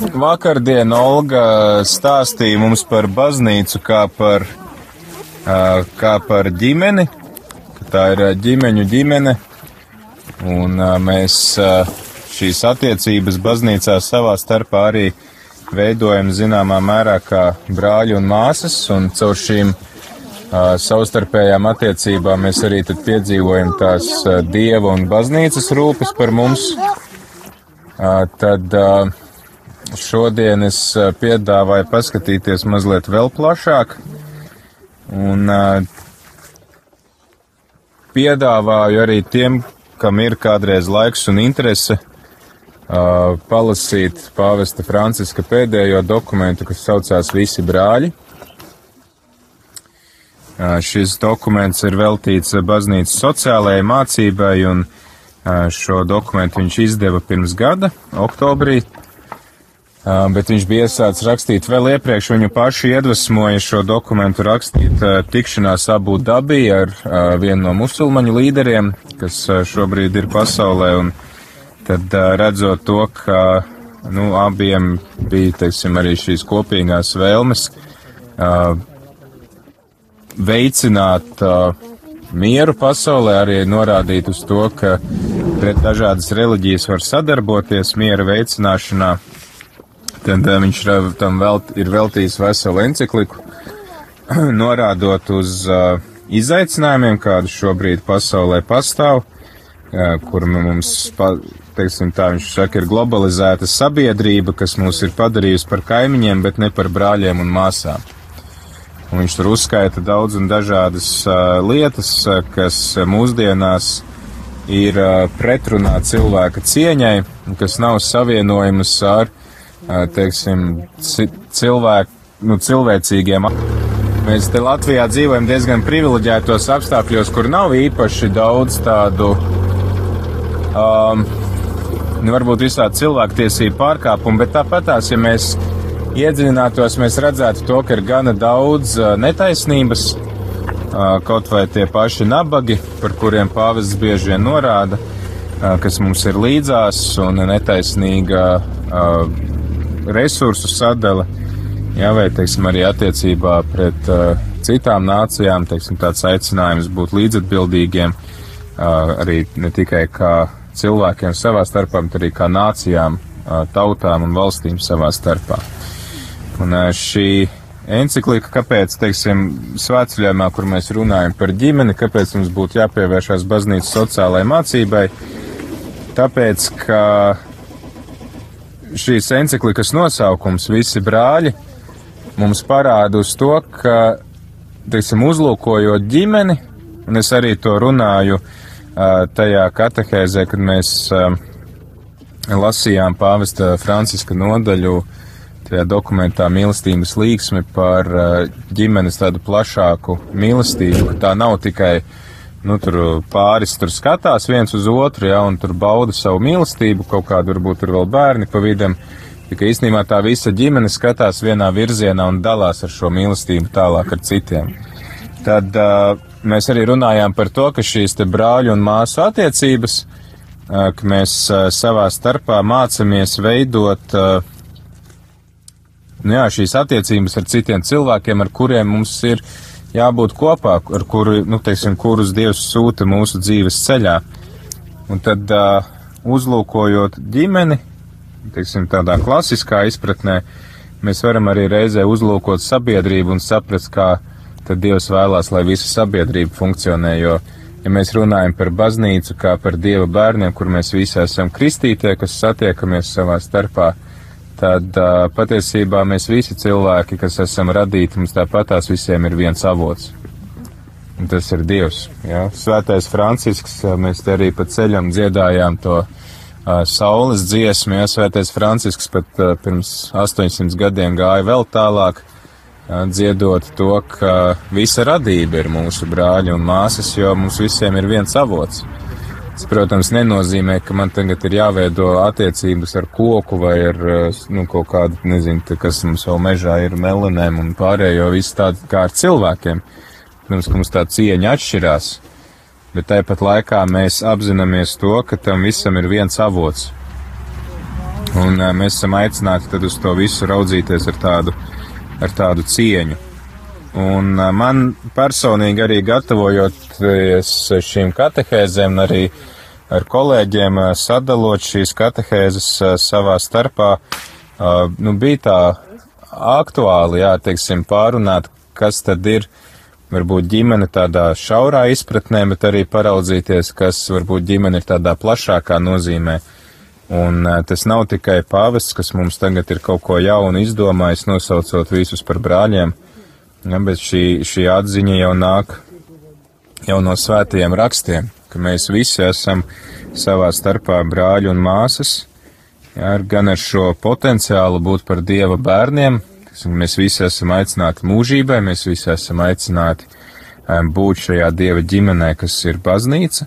vakardien Olga stāstīja mums par baznīcu kā par, kā par ģimeni, ka tā ir ģimeņu ģimene, un mēs šīs attiecības baznīcā savā starpā arī veidojam zināmā mērā kā brāļi un māsas, un caur šīm uh, savstarpējām attiecībām mēs arī tad piedzīvojam tās uh, dieva un baznīcas rūpes par mums. Uh, tad uh, šodien es piedāvāju paskatīties mazliet vēl plašāk un piedāvāju arī tiem, kam ir kādreiz laiks un interese palasīt pāvesta Franciska pēdējo dokumentu, kas saucās Visi brāļi. Šis dokuments ir veltīts baznīcas sociālajai mācībai, un šo dokumentu viņš izdeva pirms gada, oktobrī, bet viņš bija iesācis rakstīt. Vēl iepriekš, viņu pašu iedvesmoja šo dokumentu rakstīt uh, tikšanās Abu Dabī ar uh, vienu no musulmaņu līderiem, kas uh, šobrīd ir pasaulē, un tad redzot to, ka nu, abiem bija teiksim, arī šīs kopīgās vēlmes veicināt mieru pasaulē, arī norādīt uz to, ka pret dažādas reliģijas var sadarboties miera veicināšanā, tad uh, viņš tam vēl, ir veltījis veselu encikliku, norādot uz uh, izaicinājumiem, kādi šobrīd pasaulē pastāv, uh, kur mums pa, teiksim tā, viņš saka, ir globalizēta sabiedrība, kas mūs ir padarījusi par kaimiņiem, bet ne par brāļiem un māsām. Un viņš tur uzskaita daudz un dažādas uh, lietas, uh, kas mūsdienās ir uh, pretrunā cilvēka cieņai, kas nav savienojamas ar, teiksim, cilvēku, nu, cilvēcīgiem. Mēs te Latvijā dzīvojam diezgan privileģētos apstākļos, kur nav īpaši daudz tādu um, nu, varbūt visādi cilvēktiesību pārkāpumi, bet tāpatās, ja mēs iedziļinātos, mēs redzētu to, ka ir gana daudz netaisnības, kaut vai tie paši nabagi, par kuriem pāvests bieži vien norāda, kas mums ir līdzās, un netaisnīga resursu sadala, jā, vai, teiksim, arī attiecībā pret citām nācijām, teiksim, tāds aicinājums būt līdzatbildīgiem, arī ne tikai kā cilvēkiem savā starpā, bet arī kā nācijām, tautām un valstīm savā starpā. Un šī enциklika, kāpēc, teiksim, svētceļojumā, kur mēs runājam par ģimeni, kāpēc mums būtu jāpievēršās baznīcas sociālajai mācībai, tāpēc, ka šīs enciklikas nosaukums visi brāļi mums parāda uz to, ka, teiksim, uzlūkojot ģimeni, un es arī to runāju uh, tajā katehēzē, kad mēs lasījām pāvesta Franciska nodaļu tajā dokumentā mīlestības līksmi par ģimenes tādu plašāku mīlestību, ka tā nav tikai, nu, tur pāris tur skatās viens uz otru, ja, un tur bauda savu mīlestību, kaut kādu varbūt tur vēl bērni pa vidam, tikai īstenībā tā visa ģimene skatās vienā virzienā un dalās ar šo mīlestību tālāk ar citiem. Tad uh, mēs arī runājām par to, ka šīs te brāļu un māsu attiecības, ka mēs savā starpā mācamies veidot, nu jā, šīs attiecības ar citiem cilvēkiem, ar kuriem mums ir jābūt kopā, ar kuru, nu, teiksim, kurus Dievs sūta mūsu dzīves ceļā. Un tad, uzlūkojot ģimeni, teiksim, tādā klasiskā izpratnē, mēs varam arī reizē uzlūkot sabiedrību un saprast, kā tad Dievs vēlās, lai visa sabiedrība funkcionē, jo, ja mēs runājam par baznīcu kā par Dieva bērniem, kur mēs visi esam kristītie, kas satiekamies savā starpā, tad uh, patiesībā mēs visi cilvēki, kas esam radīti, mums tāpatās visiem ir viens avots. Un tas ir Dievs. Ja? Svētais Francisks, mēs te arī pa ceļam dziedājām to uh, saules dziesmu, ja Svētais Francisks pat uh, pirms 800 gadiem gāja vēl tālāk, dziedot to, ka visa radība ir mūsu brāļi un māsas, jo mums visiem ir viens avots. Tas, protams, nenozīmē, ka man tagad ir jāveido attiecības ar koku vai ar nu, kaut kādu, nezinu, kas mums vēl mežā ir melinēm un pārējo visu tādu kā ar cilvēkiem. Protams, ka mums tā cieņa atšķirās, bet tāpat laikā mēs apzināmies to, ka tam visam ir viens avots. Un mēs esam aicināti tad uz to visu raudzīties ar tādu, ar tādu cieņu. Un man personīgi arī gatavojoties šīm katehēzēm, arī ar kolēģiem sadalot šīs katehēzes savā starpā, nu, bija tā aktuāli, jā, teiksim, pārunāt, kas tad ir varbūt ģimene tādā šaurā izpratnē, bet arī paraudzīties, kas varbūt ģimene ir tādā plašākā nozīmē. Un tas nav tikai pāvests, kas mums tagad ir kaut ko jaunu izdomājis, nosaucot visus par brāļiem, ja, bet šī, šī atziņa jau nāk jau no svētajiem rakstiem, ka mēs visi esam savā starpā brāļi un māsas, ja, gan ar šo potenciālu būt par Dieva bērniem, Mēs visi esam aicināti mūžībai, mēs visi esam aicināti būt šajā dieva ģimenē, kas ir baznīca,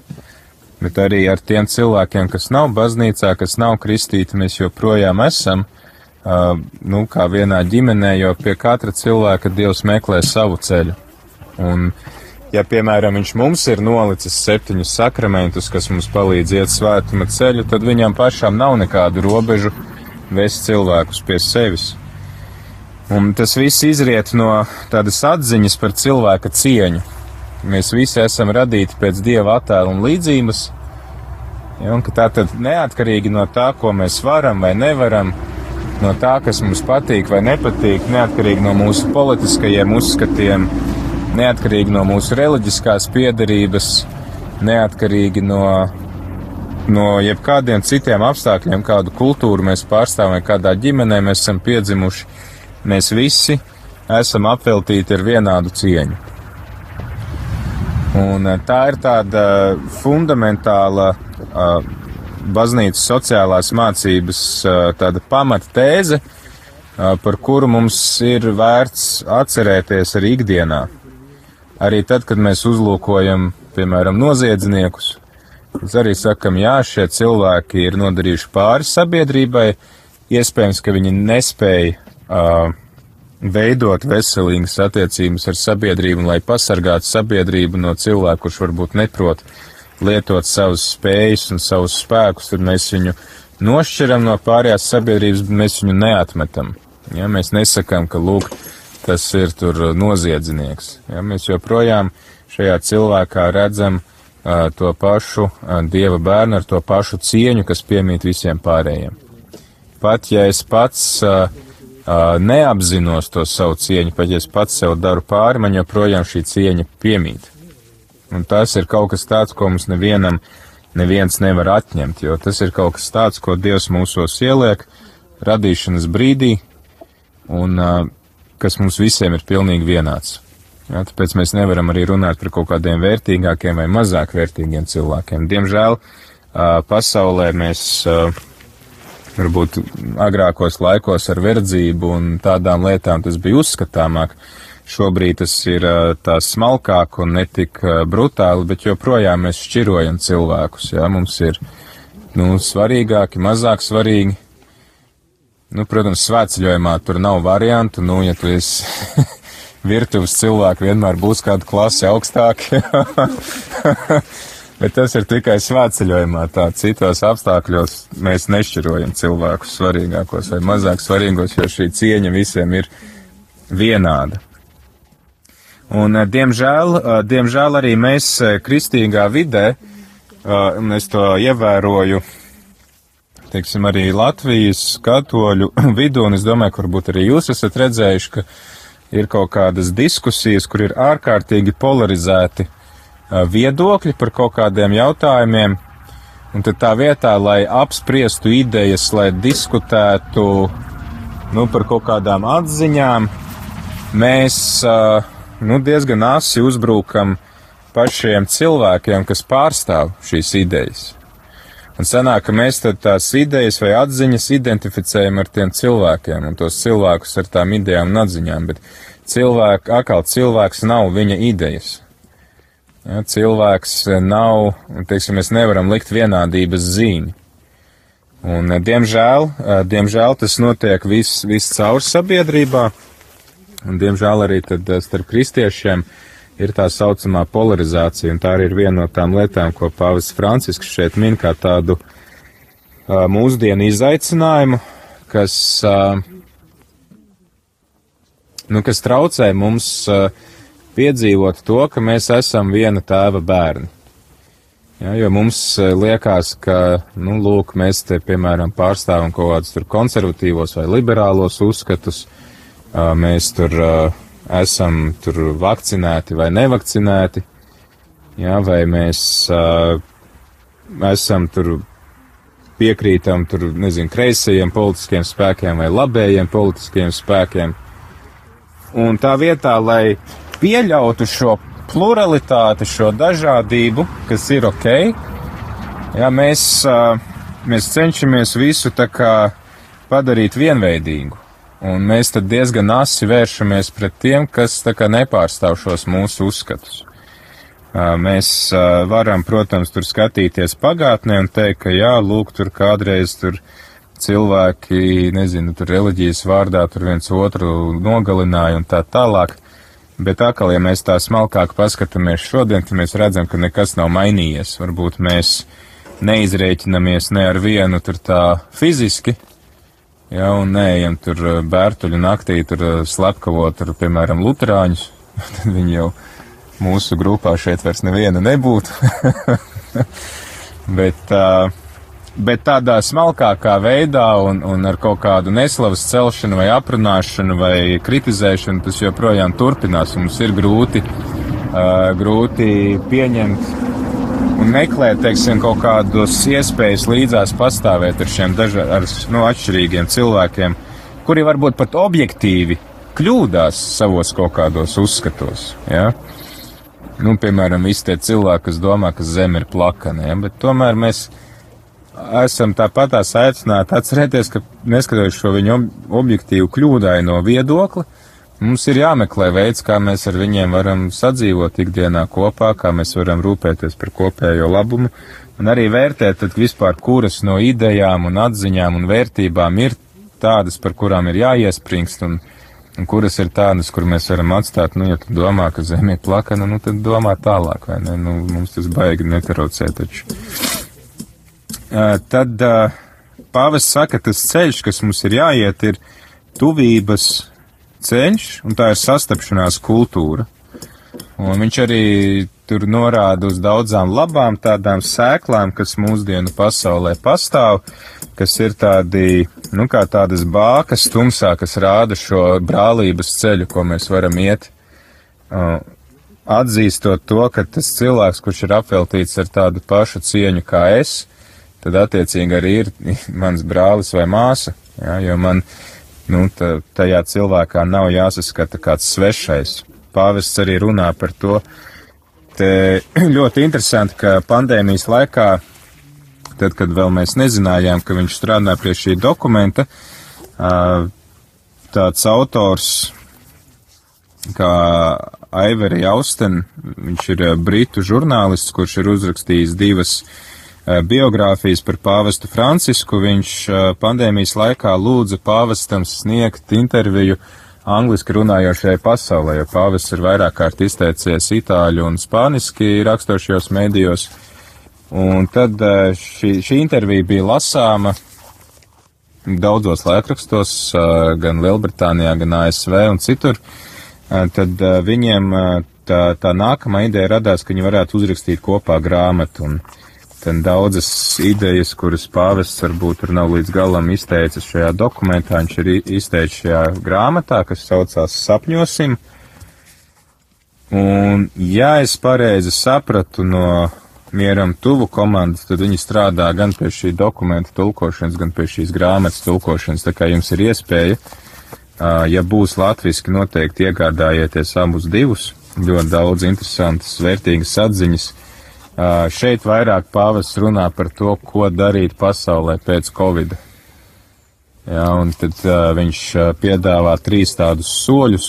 bet arī ar tiem cilvēkiem, kas nav baznīcā, kas nav kristīti, mēs joprojām esam, uh, nu, kā vienā ģimenē, jo pie katra cilvēka Dievs meklē savu ceļu. Un, ja, piemēram, viņš mums ir nolicis septiņus sakramentus, kas mums palīdz iet svētuma ceļu, tad viņam pašam nav nekādu robežu vest cilvēkus pie sevis. Un tas viss izriet no tādas atziņas par cilvēka cieņu. Mēs visi esam radīti pēc dieva attēla un līdzības, ja, un ka tā tad neatkarīgi no tā, ko mēs varam vai nevaram, no tā, kas mums patīk vai nepatīk, neatkarīgi no mūsu politiskajiem uzskatiem, neatkarīgi no mūsu reliģiskās piedarības, neatkarīgi no, no jebkādiem citiem apstākļiem, kādu kultūru mēs pārstāvam kādā ģimenē mēs esam piedzimuši mēs visi esam apveltīti ar vienādu cieņu. Un eh, tā ir tāda fundamentāla uh, baznīcas sociālās mācības uh, tāda pamata tēze, uh, par kuru mums ir vērts atcerēties arī ikdienā. Arī tad, kad mēs uzlūkojam, piemēram, noziedzniekus, mēs arī sakam, jā, šie cilvēki ir nodarījuši pāri sabiedrībai, iespējams, ka viņi nespēja uh, veidot veselīgas attiecības ar sabiedrību lai pasargātu sabiedrību no cilvēka, kurš varbūt neprot lietot savas spējas un savus spēkus, tad mēs viņu nošķiram no pārējās sabiedrības, bet mēs viņu neatmetam. Ja, mēs nesakām, ka lūk, tas ir tur noziedznieks. Ja, mēs joprojām šajā cilvēkā redzam uh, to pašu uh, dieva bērnu ar to pašu cieņu, kas piemīt visiem pārējiem. Pat ja es pats uh, neapzinos to savu cieņu, pat ja es pats sev daru pāri, man joprojām šī cieņa piemīt. Un tas ir kaut kas tāds, ko mums nevienam, neviens nevar atņemt, jo tas ir kaut kas tāds, ko Dievs mūsos ieliek radīšanas brīdī, un kas mums visiem ir pilnīgi vienāds. Ja, tāpēc mēs nevaram arī runāt par kaut kādiem vērtīgākiem vai mazāk vērtīgiem cilvēkiem. Diemžēl pasaulē mēs varbūt agrākos laikos ar verdzību un tādām lietām tas bija uzskatāmāk. Šobrīd tas ir tā smalkāk un netik brutāli, bet joprojām mēs šķirojam cilvēkus. Jā, mums ir, nu, svarīgāki, mazāk svarīgi. Nu, protams, svētceļojumā tur nav variantu, nu, ja tu esi virtuves cilvēki, vienmēr būs kāda klase augstāka. Bet tas ir tikai svētceļojumā. Tā citos apstākļos mēs nešķirojam cilvēkus svarīgākos vai mazāk svarīgos, jo šī cieņa visiem ir vienāda. Un, eh, diemžēl, eh, diemžēl arī mēs eh, kristīgā vidē, un es to ievēroju, teiksim, arī Latvijas katoļu vidū, un es domāju, ka varbūt arī jūs esat redzējuši, ka ir kaut kādas diskusijas, kur ir ārkārtīgi polarizēti uh, viedokļi par kaut kādiem jautājumiem, un tad tā vietā, lai apspriestu idejas, lai diskutētu nu, par kaut kādām atziņām, mēs nu, diezgan asi uzbrukam pašiem cilvēkiem, kas pārstāv šīs idejas. Un sanāk, ka mēs tās idejas vai atziņas identificējam ar tiem cilvēkiem un tos cilvēkus ar tām idejām un atziņām, bet cilvēku, atkal cilvēks nav viņa idejas. Ja, cilvēks nav, teiksim, mēs nevaram likt vienādības zīmi. Un, diemžēl, diemžēl tas notiek viss vis caur sabiedrībā, un diemžēl arī tad starp kristiešiem ir tā saucamā polarizācija, un tā arī ir viena no tām lietām, ko Pāvis Francisks šeit min kā tādu, mūsdienu izaicinājumu, kas, nu, kas traucē mums piedzīvot to, ka mēs esam viena tēva bērni. Ja, jo mums liekas, ka, nu, lūk, mēs te, piemēram, pārstāvam kaut kādus tur konservatīvos vai liberālos uzskatus, mēs tur esam tur vakcinēti vai nevakcinēti, ja, vai mēs esam tur piekrītam tur, nezinu, kreisajiem politiskiem spēkiem vai labējiem politiskiem spēkiem. Un tā vietā, lai pieļautu šo pluralitāti, šo dažādību, kas ir ok, jā, mēs, mēs cenšamies visu tā kā padarīt vienveidīgu. Un mēs tad diezgan asi vēršamies pret tiem, kas nepārstāv šos mūsu uzskatus. Mēs varam, protams, tur skatīties pagātnē un teikt, ka jā, lūk, tur kādreiz tur cilvēki, nezinu, tur reliģijas vārdā tur viens otru nogalināja un tā tālāk. Bet atkal, ja mēs tā smalkāk paskatāmies šodien, tad mēs redzam, ka nekas nav mainījies. Varbūt mēs neizrēķinamies ne ar vienu tur tā fiziski, ja, un neejam tur bērtuļu naktī tur slepkavot, tur, piemēram, luterāņus, tad viņi jau mūsu grupā šeit vairs neviena nebūtu. bet, bet tādā smalkākā veidā un, un ar kaut kādu neslavas celšanu vai aprunāšanu vai kritizēšanu tas joprojām turpinās. Mums ir grūti, grūti pieņemt un meklēt, teiksim, kaut kādas iespējas līdzās pastāvēt ar šiem dažādiem, nu, atšķirīgiem cilvēkiem, kuri varbūt pat objektīvi kļūdās savos kaut kādos uzskatos. Ja? nu, piemēram, visi tie cilvēki, kas domā, ka zeme ir plakana, ja? bet tomēr mēs esam tāpatās aicināti atcerēties, ka neskatoties šo viņu objektīvu kļūdaino viedokli, mums ir jāmeklē veids, kā mēs ar viņiem varam sadzīvot ikdienā kopā, kā mēs varam rūpēties par kopējo labumu, un arī vērtēt, tad vispār kuras no idejām un atziņām un vērtībām ir tādas, par kurām ir jāiespringst un, un kuras ir tādas, kur mēs varam atstāt, nu, ja tu domā, ka zeme ir plakana, nu, tad domā tālāk, vai ne? Nu, mums tas baigi netraucē taču. Uh, tad uh, pāvis saka, tas ceļš, kas mums ir jāiet, ir tuvības ceļš, un tā ir sastapšanās kultūra. Un viņš arī tur norāda uz daudzām labām tādām sēklām, kas mūsdienu pasaulē pastāv, kas ir tādi, nu, kā tādas bākas tumsā, kas rāda šo brālības ceļu, ko mēs varam iet. Atzīstot to, ka tas cilvēks, kurš ir apveltīts ar tādu pašu cieņu kā es, tad attiecīgi arī ir mans brālis vai māsa, ja, jo man, nu, tā, tajā cilvēkā nav jāsaskata kāds svešais. Pāvests arī runā par to, te ļoti interesanti, ka pandēmijas laikā tad, kad vēl mēs nezinājām, ka viņš strādā pie šī dokumenta, tāds autors kā Aiveri Austen, viņš ir britu žurnālists, kurš ir uzrakstījis divas biogrāfijas par pāvestu Francisku. Viņš pandēmijas laikā lūdza pāvestam sniegt interviju angliski runājošajai pasaulē, jo pāvests ir vairāk kārt izteicies itāļu un spāniski rakstošajos mēdījos. Un tad eh, šī, šī intervija bija lasāma daudzos laikrakstos, eh, gan Lielbritānijā, gan ASV un citur. Eh, tad viņiem tā, tā nākamā ideja radās, ka viņi varētu uzrakstīt kopā grāmatu. Un tad daudzas idejas, kuras pāvests varbūt tur nav līdz galam izteicis šajā dokumentā, viņš ir izteicis šajā grāmatā, kas saucās Sapņosim. Un, ja es pareizi sapratu no mieram tuvu komandas, tad viņi strādā gan pie šī dokumenta tulkošanas, gan pie šīs grāmatas tulkošanas. Tā kā jums ir iespēja, ja būs latviski, noteikti iegādājieties abus divus. Ļoti daudz interesantas, vērtīgas atziņas. Šeit vairāk pāvests runā par to, ko darīt pasaulē pēc Covid. Jā, un tad uh, viņš piedāvā trīs tādus soļus,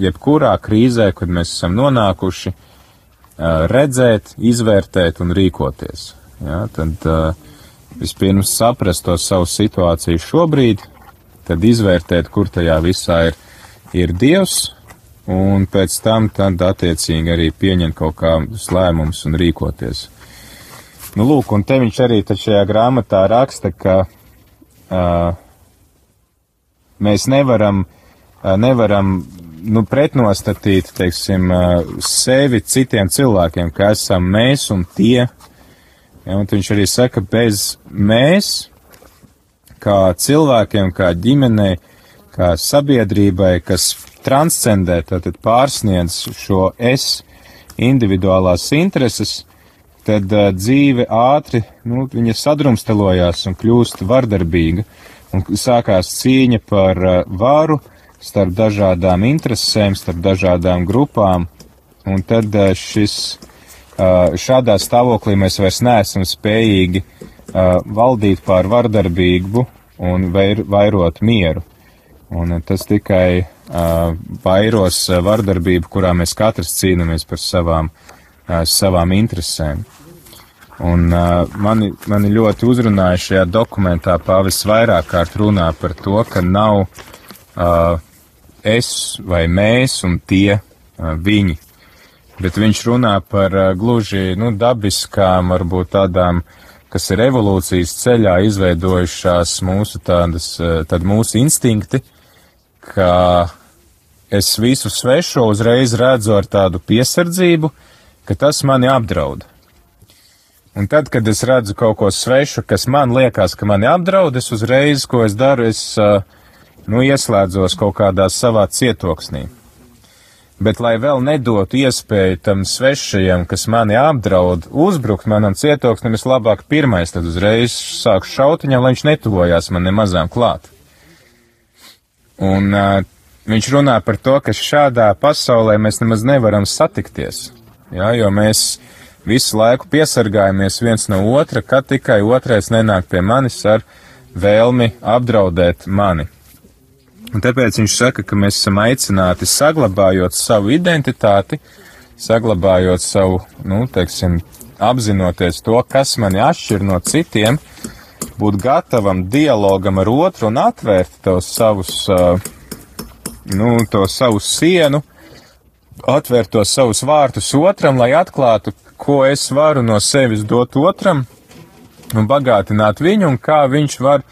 jebkurā krīzē, kad mēs esam nonākuši, uh, redzēt, izvērtēt un rīkoties. Ja, tad vispirms saprast to savu situāciju šobrīd, tad izvērtēt, kur tajā visā ir, ir Dievs, un pēc tam tad attiecīgi arī pieņemt kaut kādus lēmumus un rīkoties. Nu, lūk, un te viņš arī šajā grāmatā raksta, ka uh, mēs nevaram, uh, nevaram nu, pretnostatīt, teiksim, uh, sevi citiem cilvēkiem, ka esam mēs un tie. Ja, un viņš arī saka, bez mēs, kā cilvēkiem, kā ģimenei, kā sabiedrībai, kas transcendē, tātad pārsniedz šo es individuālās intereses, tad uh, dzīve ātri, nu, viņa sadrumstalojās un kļūst vardarbīga, un sākās cīņa par uh, varu starp dažādām interesēm, starp dažādām grupām, un tad uh, šis, uh, šādā stāvoklī mēs vairs neesam spējīgi uh, valdīt pār vardarbību un vair, vairot mieru. Un uh, tas tikai uh, vairos uh, vardarbību, kurā mēs katrs cīnāmies par savām, uh, savām interesēm. Un uh, mani, mani ļoti uzrunāja šajā dokumentā pāvis vairāk kārt runā par to, ka nav uh, es vai mēs un tie uh, viņi. Bet viņš runā par uh, gluži nu, dabiskām, varbūt tādām, kas ir evolūcijas ceļā izveidojušās mūsu tādas, uh, tad mūsu instinkti, ka es visu svešo uzreiz redzu ar tādu piesardzību, ka tas mani apdraud. Un tad, kad es redzu kaut ko svešu, kas man liekas, ka mani apdraud, es uzreiz, ko es daru, es, nu, ieslēdzos kaut kādā savā cietoksnī. Bet, lai vēl nedotu iespēju tam svešajam, kas mani apdraud, uzbrukt manam cietoksnim, es labāk pirmais tad uzreiz sāku šautiņam, lai viņš netuvojās man nemazām klāt. Un uh, viņš runā par to, ka šādā pasaulē mēs nemaz nevaram satikties, jā, jo mēs visu laiku piesargājamies viens no otra, kad tikai otrais nenāk pie manis ar vēlmi apdraudēt mani. Un tāpēc viņš saka, ka mēs esam aicināti saglabājot savu identitāti, saglabājot savu, nu, teiksim, apzinoties to, kas mani atšķir no citiem, būt gatavam dialogam ar otru un atvērt tos savus, nu, to savu sienu, atvērt tos savus vārtus otram, lai atklātu, ko es varu no sevis dot otram un bagātināt viņu, un kā viņš var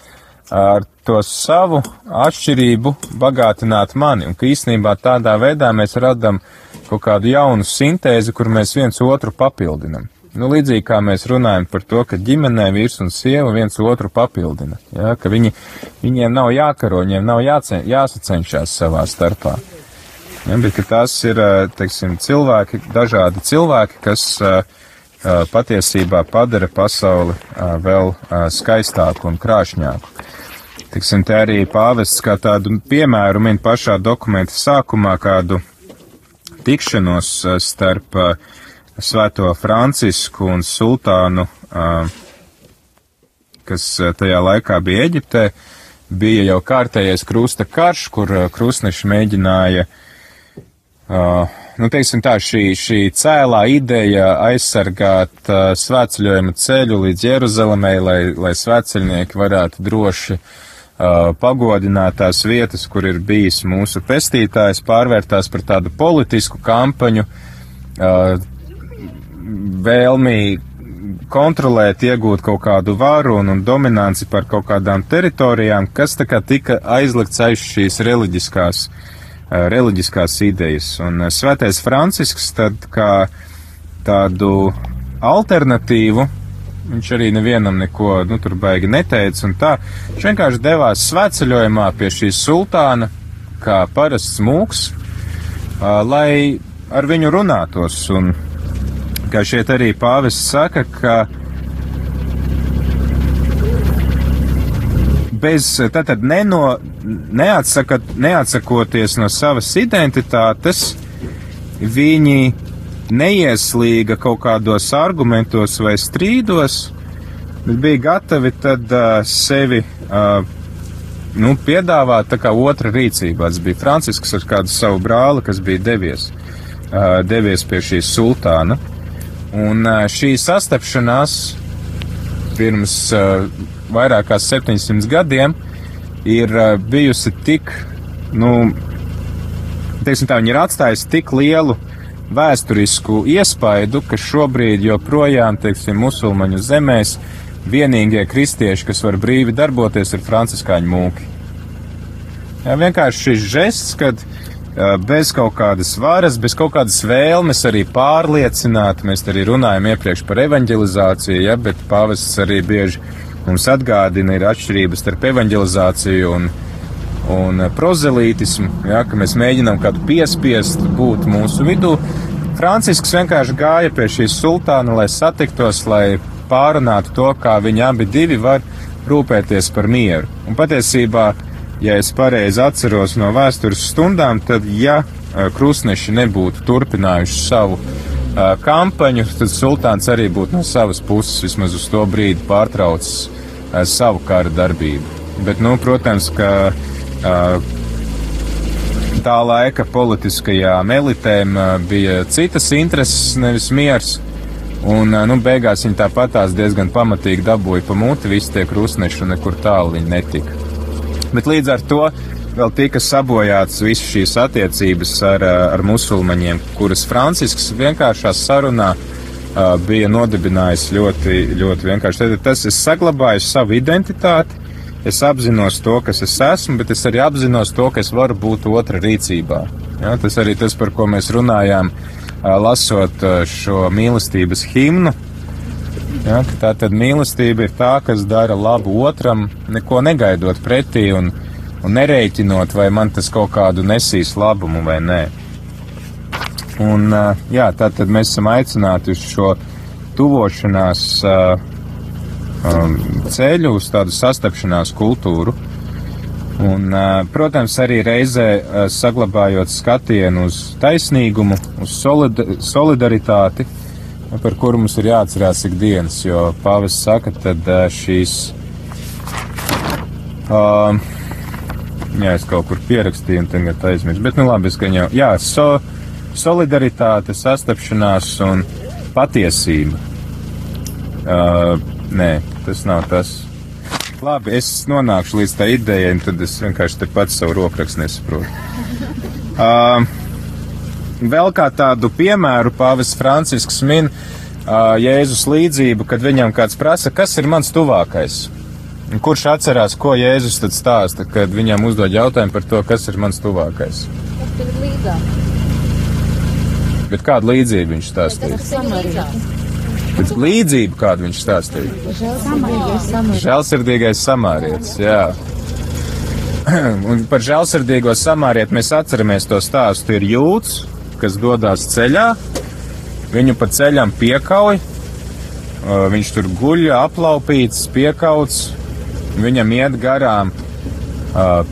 ar to savu atšķirību bagātināt mani, un ka īstenībā tādā veidā mēs radam kaut kādu jaunu sintēzi, kur mēs viens otru papildinam. Nu, līdzīgi kā mēs runājam par to, ka ģimenē vīrs un sieva viens otru papildina, ja, ka viņi, viņiem nav jākaro, viņiem nav jācen, jāsacenšās savā starpā. Ja, bet tās ir teiksim, cilvēki, dažādi cilvēki, kas patiesībā padara pasauli vēl skaistāku un krāšņāku. Tiksim, te arī pāvests kā tādu piemēru min pašā dokumenta sākumā kādu tikšanos starp Svēto Francisku un Sultānu, kas tajā laikā bija Eģiptē, bija jau kārtējais krusta karš, kur krustneši mēģināja nu, teiksim tā, šī, šī cēlā ideja aizsargāt svētceļojuma ceļu līdz Jeruzalemē, lai, lai svētceļnieki varētu droši uh, pagodināt tās vietas, kur ir bijis mūsu pestītājs, pārvērtās par tādu politisku kampaņu, vēlmī kontrolēt, iegūt kaut kādu varu un, un dominanci par kaut kādām teritorijām, kas tā kā tika aizlikts aiz šīs reliģiskās uh, reliģiskās idejas. Un eh, svētais Francisks tad kā tādu alternatīvu, viņš arī nevienam neko, nu, tur baigi neteica un tā, viņš vienkārši devās svētceļojumā pie šī sultāna, kā parasts mūks, eh, lai ar viņu runātos. Un, kā šeit arī pāvests saka, ka bez, tātad neno, neatsakat, neatsakoties no savas identitātes, viņi neieslīga kaut kādos argumentos vai strīdos, bet bija gatavi tad uh, sevi uh, nu, piedāvāt tā kā otra rīcībā. Tas bija Francisks ar kādu savu brāli, kas bija devies, uh, devies pie šīs sultāna. Un šī sastapšanās pirms vairāk kā 700 gadiem ir bijusi tik, nu, teiksim tā, viņi ir atstājusi tik lielu vēsturisku iespaidu, ka šobrīd joprojām, teiksim, musulmaņu zemēs vienīgie kristieši, kas var brīvi darboties, ir franciskāņu mūki. Jā, vienkārši šis žests, kad bez kaut kādas varas, bez kaut kādas vēlmes arī pārliecināt, mēs arī runājam iepriekš par evanģelizāciju, ja, bet pāvests arī bieži mums atgādina, ir atšķirības starp evanģelizāciju un, un prozelītismu, ja, ka mēs mēģinām kādu piespiest būt mūsu vidū. Francisks vienkārši gāja pie šīs sultāna, lai satiktos, lai pārunātu to, kā viņi abi divi var rūpēties par mieru. Un patiesībā, ja es pareizi atceros no vēstures stundām, tad, ja krustneši nebūtu turpinājuši savu uh, kampaņu, tad sultāns arī būtu no savas puses vismaz uz to brīdi pārtraucis uh, savu kara darbību. Bet, nu, protams, ka uh, tā laika politiskajām elitēm bija citas intereses, nevis miers. Un, nu, beigās viņi tāpatās diezgan pamatīgi dabūja pa muti, visi tie krustneši un nekur tālu viņi netika. Bet līdz ar to vēl tika sabojāts visas šīs attiecības ar, ar musulmaņiem, kuras Francisks vienkāršā sarunā uh, bija nodibinājis ļoti, ļoti vienkārši. Tad tas es saglabāju savu identitāti, es apzinos to, kas es esmu, bet es arī apzinos to, ka es varu būt otra rīcībā. Ja, tas arī tas, par ko mēs runājām lasot šo mīlestības himnu. Ja, tā tad mīlestība ir tā, kas dara labu otram, neko negaidot pretī un, un nereiķinot, vai man tas kaut kādu nesīs labumu vai nē. Un, jā, tā tad mēs esam aicināti uz šo tuvošanās ceļu, uz tādu sastapšanās kultūru. Un, protams, arī reizē saglabājot skatienu uz taisnīgumu, uz solidaritāti, par kuru mums ir jāatcerās ikdienas, jo pāvis saka, tad šīs. Uh, jā, es kaut kur pierakstīju, un tagad aizmirsu. Bet, nu labi, es gan jau. Jā, so, solidaritāte, sastapšanās un patiesība. Uh, nē, tas nav tas. Labi, es nonākšu līdz tā idejai, un tad es vienkārši te pats savu rokrakstu nesaprotu. Uh, vēl kā tādu piemēru pāvis Francisks min uh, Jēzus līdzību, kad viņam kāds prasa, kas ir mans tuvākais. Kurš atcerās, ko Jēzus tad stāsta, kad viņam uzdod jautājumu par to, kas ir mans tuvākais? Bet kādu līdzību viņš stāstīja? Bet līdzību, kādu viņš stāstīja. Žēlsirdīgais samārietis, jā. Un par žēlsirdīgo samārieti mēs atceramies to stāstu. Ir jūts, kas dodas ceļā, viņu pa ceļam piekauj, viņš tur guļ, aplaupīts, piekauts, viņam iet garām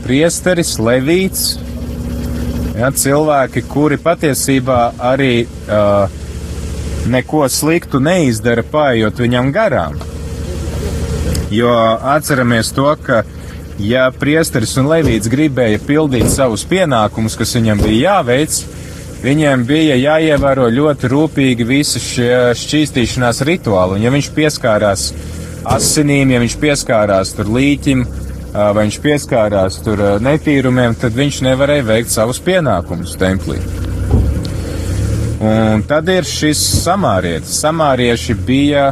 priesteris, levīts, ja, cilvēki, kuri patiesībā arī uh, neko sliktu neizdara paiet viņam garām. Jo atceramies to, ka ja priesteris un levīts gribēja pildīt savus pienākumus, kas viņam bija jāveic, viņiem bija jāievēro ļoti rūpīgi visi šie šķīstīšanās rituāli. Un ja viņš pieskārās asinīm, ja viņš pieskārās tur līķim, vai viņš pieskārās tur netīrumiem, tad viņš nevarēja veikt savus pienākumus templī. Un tad ir šis samārietis. Samārieši bija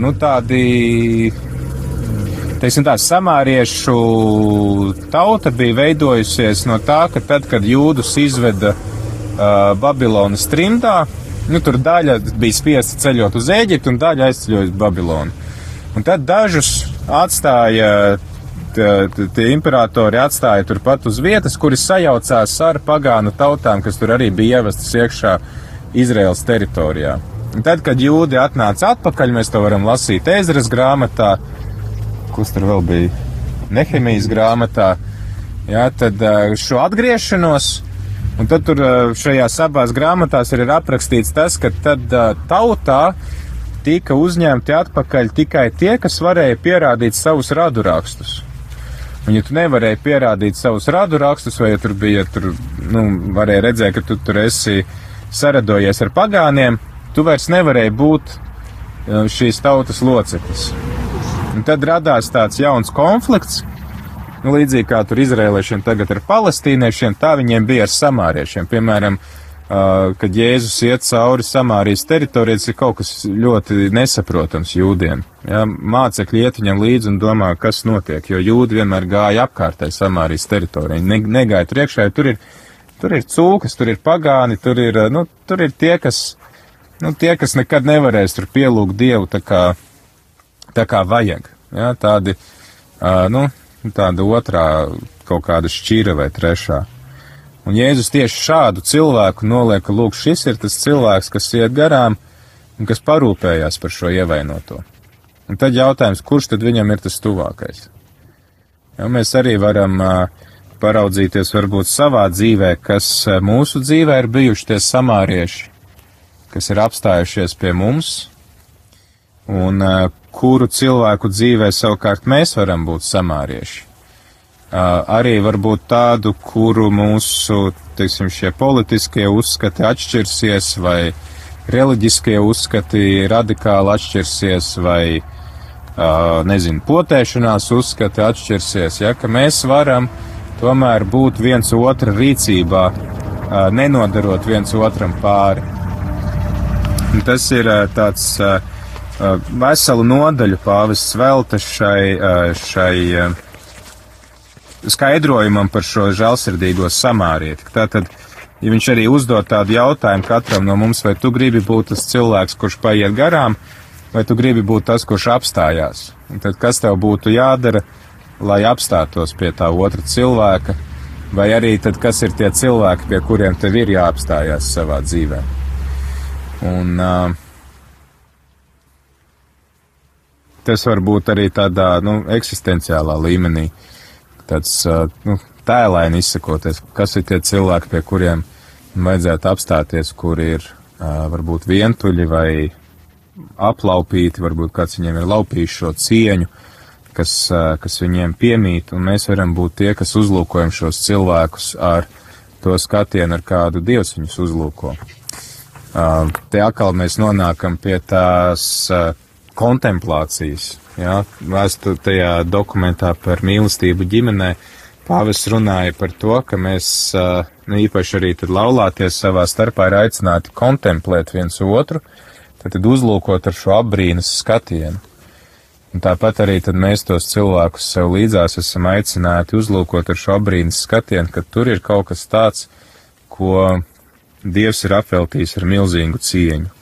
nu, tādi, teiksim tā, samāriešu tauta bija veidojusies no tā, ka tad, kad jūdus izveda uh, Babilonas trimdā, nu, tur daļa bija spiesta ceļot uz Ēģiptu un daļa aizceļoja uz Babilonu. Un tad dažus atstāja tie imperatori atstāja turpat uz vietas, kuri sajaucās ar pagānu tautām, kas tur arī bija ievestas iekšā Izraels teritorijā. Un tad, kad jūdi atnāca atpakaļ, mēs to varam lasīt Ezras grāmatā, kas tur vēl bija Nehemijas grāmatā, jā, tad šo atgriešanos, un tad tur šajās abās grāmatās ir aprakstīts tas, ka tad tautā tika uzņemti atpakaļ tikai tie, kas varēja pierādīt savus radurakstus. Un, ja tu nevarēji pierādīt savus radu rakstus, vai ja tur bija, tur, nu, varēja redzēt, ka tu tur esi saradojies ar pagāniem, tu vairs nevarēji būt šīs tautas loceklis. Un tad radās tāds jauns konflikts, nu, līdzīgi kā tur izrēliešiem tagad ar palestīniešiem, tā viņiem bija ar samāriešiem. Piemēram, uh, kad Jēzus iet cauri Samārijas teritorijai, tas ir kaut kas ļoti nesaprotams jūdiem. Ja, mācekļi iet viņam līdzi un domā, kas notiek, jo jūdi vienmēr gāja apkārtēji Samārijas teritorijai, ne, negāja tur iekšā, tur ir, tur ir cūkas, tur ir pagāni, tur ir, nu, tur ir tie, kas, nu, tie, kas nekad nevarēs tur pielūgt Dievu tā kā, tā kā vajag. Ja, tādi, uh, nu, tāda otrā kaut kāda šķira vai trešā. Un Jēzus tieši šādu cilvēku noliek, ka lūk, šis ir tas cilvēks, kas iet garām un kas parūpējās par šo ievainoto. Un tad jautājums, kurš tad viņam ir tas tuvākais? Ja, mēs arī varam uh, paraudzīties varbūt savā dzīvē, kas mūsu dzīvē ir bijuši tie samārieši, kas ir apstājušies pie mums, un uh, kuru cilvēku dzīvē savukārt mēs varam būt samārieši arī varbūt tādu, kuru mūsu, teiksim, šie politiskie uzskati atšķirsies, vai reliģiskie uzskati radikāli atšķirsies, vai, nezinu, potēšanās uzskati atšķirsies, ja, ka mēs varam tomēr būt viens otra rīcībā, nenodarot viens otram pāri. Un tas ir tāds veselu nodaļu pāvis velta šai, šai skaidrojumam par šo žēlsirdīgo samārieti. Tātad, ja viņš arī uzdod tādu jautājumu katram no mums, vai tu gribi būt tas cilvēks, kurš paiet garām, vai tu gribi būt tas, kurš apstājās. Un tad kas tev būtu jādara, lai apstātos pie tā otra cilvēka, vai arī tad kas ir tie cilvēki, pie kuriem tev ir jāapstājās savā dzīvē. Un, uh, tas var būt arī tādā nu, eksistenciālā līmenī. Tāds nu, tēlēni izsakoties, kas ir tie cilvēki, pie kuriem vajadzētu apstāties, kuri ir varbūt vientuļi vai aplaupīti, varbūt kāds viņiem ir laupījis šo cieņu, kas, kas viņiem piemīt, un mēs varam būt tie, kas uzlūkojam šos cilvēkus ar to skatienu, ar kādu Dievs viņus uzlūko. Te atkal mēs nonākam pie tās kontemplācijas, Jā, tajā dokumentā par mīlestību ģimenē. Pāvis runāja par to, ka mēs, nu, īpaši arī tad laulāties savā starpā ir aicināti kontemplēt viens otru, tad, tad uzlūkot ar šo apbrīnas skatienu. Un tāpat arī mēs tos cilvēkus sev līdzās esam aicināti uzlūkot ar šo apbrīnas skatienu, ka tur ir kaut kas tāds, ko Dievs ir apveltījis ar milzīgu cieņu.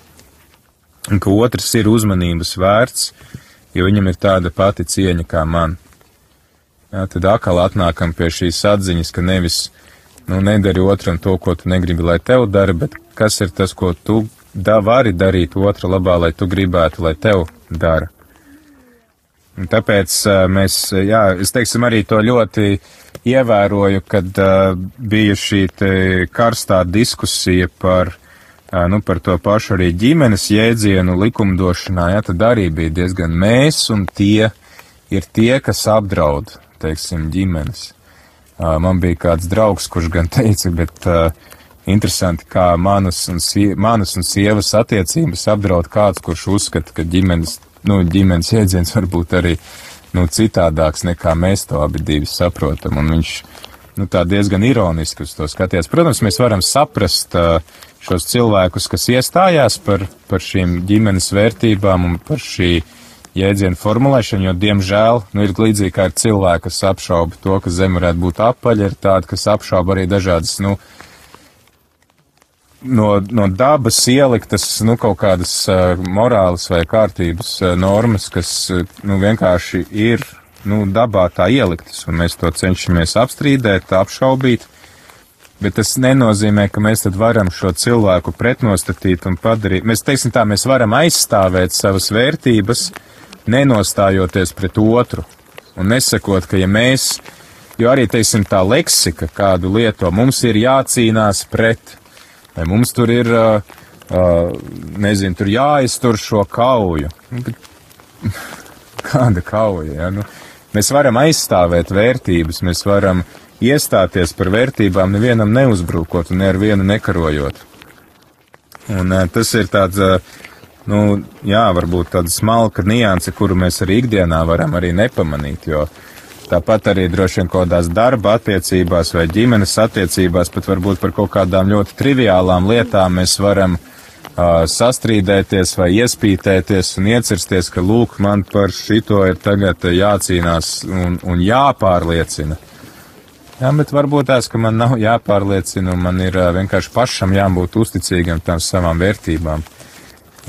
Un ka otrs ir uzmanības vērts, jo viņam ir tāda pati cieņa kā man. Jā, tad atkal atnākam pie šīs atziņas, ka nevis, nu, nedari otram to, ko tu negribi, lai tev dara, bet kas ir tas, ko tu da, vari darīt otra labā, lai tu gribētu, lai tev dara. Un tāpēc mēs, jā, es teiksim arī to ļoti ievēroju, kad uh, bija šī karstā diskusija par nu, par to pašu arī ģimenes jēdzienu likumdošanā, ja tad arī bija diezgan mēs un tie ir tie, kas apdraud, teiksim, ģimenes. Man bija kāds draugs, kurš gan teica, bet uh, interesanti, kā manas un, sie, manas un sievas attiecības apdraud kāds, kurš uzskata, ka ģimenes, nu, ģimenes jēdziens varbūt arī, nu, citādāks nekā mēs to abi divi saprotam, un viņš, nu, tā diezgan ironiski uz to skaties. Protams, mēs varam saprast, uh, šos cilvēkus, kas iestājās par, par šīm ģimenes vērtībām un par šī jēdzienu formulēšanu, jo, diemžēl, nu, ir līdzīgi kā ir cilvēki, kas apšauba to, ka zeme varētu būt apaļa, ir tādi, kas apšauba arī dažādas, nu, no, no dabas ieliktas, nu, kaut kādas uh, morāles vai kārtības uh, normas, kas, uh, nu, vienkārši ir, nu, dabā tā ieliktas, un mēs to cenšamies apstrīdēt, apšaubīt. Bet tas nenozīmē, ka mēs varam šo cilvēku pretnostatīt un padarīt. Mēs teiksim tā, mēs varam aizstāvēt savas vērtības, nenostājoties pret otru un nesakot, ka ja mēs, jo arī, teiksim, tā leksika, kādu lieto, mums ir jācīnās pret, vai mums tur ir, uh, uh, nezinu, tur jāiztur šo kauju. Nu, kāda kauja, ja? Nu, mēs varam aizstāvēt vērtības, mēs varam uh, iestāties par vērtībām, nevienam neuzbrukot un ne ar vienu nekarojot. Un tas ir tāds, nu, jā, varbūt tāda smalka nianse, kuru mēs arī ikdienā varam arī nepamanīt, jo Tāpat arī droši vien kaut kādās darba attiecībās vai ģimenes attiecībās, pat varbūt par kaut kādām ļoti triviālām lietām mēs varam uh, sastrīdēties vai iespītēties un iecirsties, ka lūk, man par šito ir tagad jācīnās un, un jāpārliecina. Jā, bet varbūt tās, ka man nav jāpārliecina un man ir uh, vienkārši pašam jābūt uzticīgam tam savām vērtībām.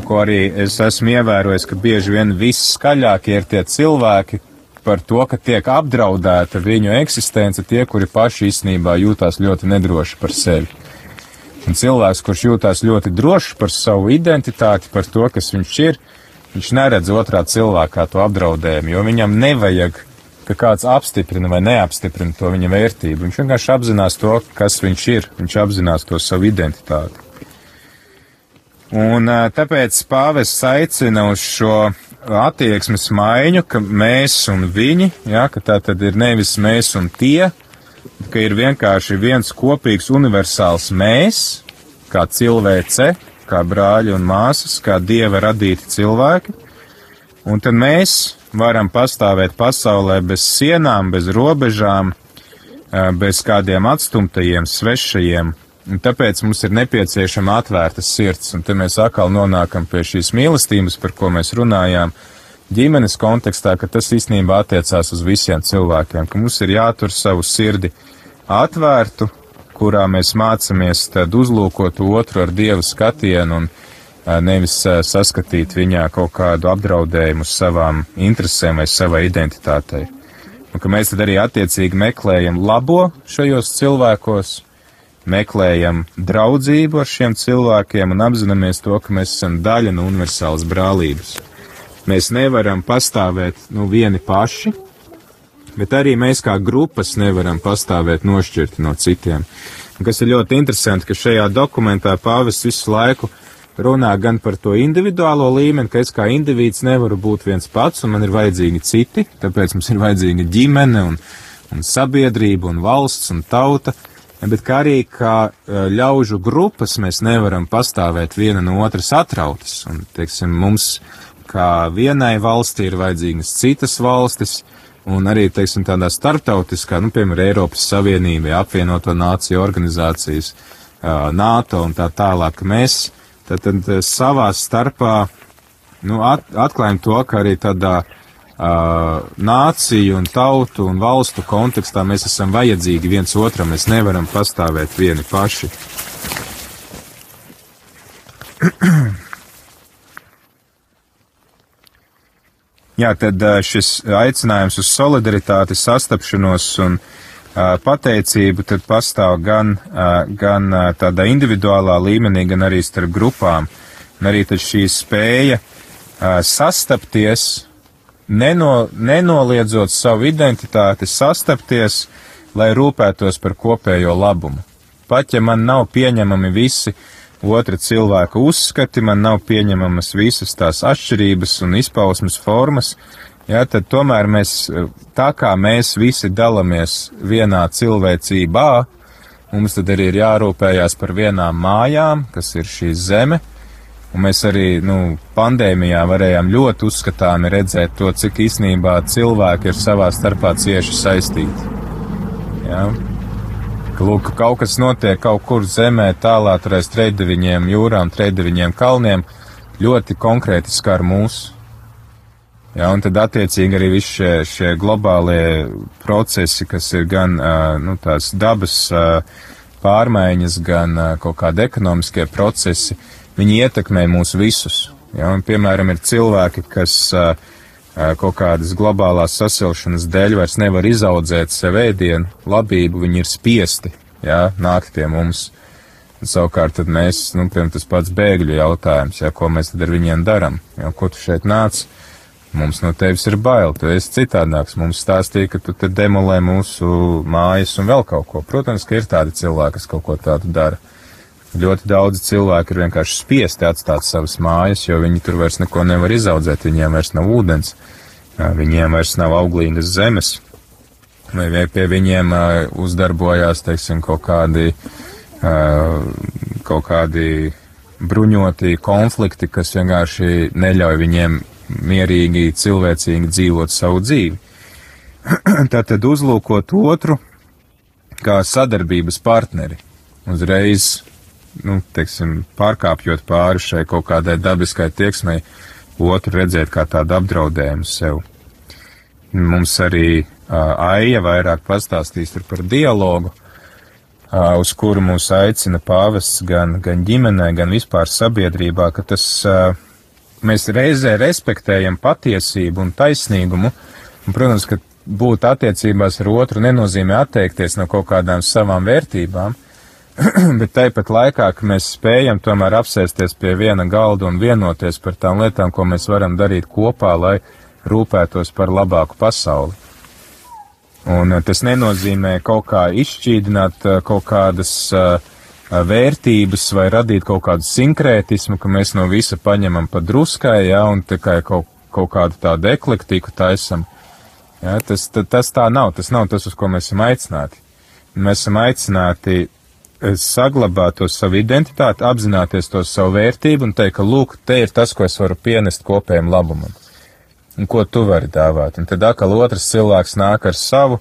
Ko arī es esmu ievērojis, ka bieži vien viss skaļākie ir tie cilvēki, par to, ka tiek apdraudēta viņu eksistence tie, kuri paši īstenībā jūtās ļoti nedroši par sevi. Un cilvēks, kurš jūtās ļoti drošs par savu identitāti, par to, kas viņš ir, viņš neredz otrā cilvēkā to apdraudējumu, jo viņam nevajag, ka kāds apstiprina vai neapstiprina to viņa vērtību. Viņš vienkārši apzinās to, kas viņš ir, viņš apzinās to savu identitāti. Un tāpēc pāvests aicina uz šo attieksmes maiņu, ka mēs un viņi, jā, ka tā tad ir nevis mēs un tie, ka ir vienkārši viens kopīgs universāls mēs, kā cilvēce, kā brāļi un māsas, kā dieva radīti cilvēki, un tad mēs varam pastāvēt pasaulē bez sienām, bez robežām, bez kādiem atstumtajiem, svešajiem, un tāpēc mums ir nepieciešama atvērta sirds, un te mēs atkal nonākam pie šīs mīlestības, par ko mēs runājām, ģimenes kontekstā, ka tas īstenībā attiecās uz visiem cilvēkiem, ka mums ir jātur savu sirdi atvērtu, kurā mēs mācāmies tad uzlūkot otru ar dievu skatienu un nevis saskatīt viņā kaut kādu apdraudējumu savām interesēm vai savai identitātei. Un ka mēs tad arī attiecīgi meklējam labo šajos cilvēkos, meklējam draudzību ar šiem cilvēkiem un apzināmies to, ka mēs esam daļa no universālas brālības. Mēs nevaram pastāvēt nu vieni paši, bet arī mēs kā grupas nevaram pastāvēt nošķirti no citiem. Un kas ir ļoti interesanti, ka šajā dokumentā pāvis visu laiku runā gan par to individuālo līmeni, ka es kā indivīds nevaru būt viens pats un man ir vajadzīgi citi, tāpēc mums ir vajadzīga ģimene un, un sabiedrība un valsts un tauta, bet kā arī kā e, ļaužu grupas mēs nevaram pastāvēt viena no otras atrautas. Un, teiksim, mums kā vienai valstī ir vajadzīgas citas valstis, un arī, teiksim, tādā starptautiskā, nu, piemēram, Eiropas Savienībai, apvienoto nāciju organizācijas, NATO un tā tālāk, mēs tad, tad savā starpā, nu, at, atklājam to, ka arī tādā uh, nāciju un tautu un valstu kontekstā mēs esam vajadzīgi viens otram, mēs nevaram pastāvēt vieni paši. Jā, tad šis aicinājums uz solidaritāti, sastapšanos un uh, pateicību tad pastāv gan, gan tādā individuālā līmenī, gan arī starp grupām. Un arī šī spēja sastapties neno, nenoliedzot savu identitāti, sastapties, lai rūpētos par kopējo labumu. Pat ja man nav pieņemami visi otra cilvēka uzskati, man nav pieņemamas visas tās atšķirības un izpausmes formas, jā, tad tomēr mēs, tā kā mēs visi dalamies vienā cilvēcībā, mums tad arī ir jārūpējās par vienām mājām, kas ir šī zeme, Un mēs arī nu, pandēmijā varējām ļoti uzskatāmi redzēt to, cik īsnībā cilvēki ir savā starpā cieši saistīti. Ja? Lūk, kaut kas notiek kaut kur zemē, tālā tur aiz trejdeviņiem jūrām, trejdeviņiem kalniem, ļoti konkrēti skar mūsu. Ja, un tad attiecīgi arī visi šie, šie globālie procesi, kas ir gan nu, tās dabas pārmaiņas, gan kaut kādi ekonomiskie procesi, viņi ietekmē mūs visus. Ja, un, piemēram, ir cilvēki, kas uh, kaut kādas globālās sasilšanas dēļ vairs nevar izaudzēt sev ēdienu, labību, viņi ir spiesti ja, nākt pie mums. Un, savukārt tad mēs, nu, piemēram, tas pats bēgļu jautājums, ja, ko mēs tad ar viņiem daram, ja, ko tu šeit nāc, mums no tevis ir bail, tu esi citādāks, mums stāstīja, ka tu te demolē mūsu mājas un vēl kaut ko. Protams, ka ir tādi cilvēki, kas kaut ko tādu dara. Ļoti daudzi cilvēki ir vienkārši spiesti atstāt savas mājas, jo viņi tur vairs neko nevar izaudzēt, viņiem vairs nav ūdens, viņiem vairs nav auglīgas zemes, vai pie viņiem uzdarbojās, teiksim, kaut kādi, kaut kādi bruņoti konflikti, kas vienkārši neļauj viņiem mierīgi, cilvēcīgi dzīvot savu dzīvi. Tātad uzlūkot otru kā sadarbības partneri, uzreiz, nu, teiksim, pārkāpjot pāri šai kaut kādai dabiskai tieksmei, otru redzēt kā tādu apdraudējumu sev. Mums arī uh, Aija vairāk pastāstīs par dialogu, uh, uz kuru mūs aicina pāvests gan, gan ģimenē, gan vispār sabiedrībā, ka tas uh, mēs reizē respektējam patiesību un taisnīgumu, un, protams, ka būt attiecībās ar otru nenozīmē atteikties no kaut kādām savām vērtībām, bet tāpat laikā, ka mēs spējam tomēr apsēsties pie viena galda un vienoties par tām lietām, ko mēs varam darīt kopā, lai rūpētos par labāku pasauli. Un eh, tas nenozīmē kaut kā izšķīdināt eh, kaut kādas uh, vērtības vai radīt kaut kādu sinkrētismu, ka mēs no visa paņemam pa druskai, jā, un tikai kaut, kaut kādu tādu eklektiku taisam. Ja, tas, tas tā nav, tas nav tas, uz ko mēs esam aicināti. Mēs esam aicināti saglabāt to savu identitāti, apzināties to savu vērtību un teikt, ka, lūk, te ir tas, ko es varu pienest kopējiem labumam. Un ko tu vari dāvāt. Un tad atkal otrs cilvēks nāk ar savu,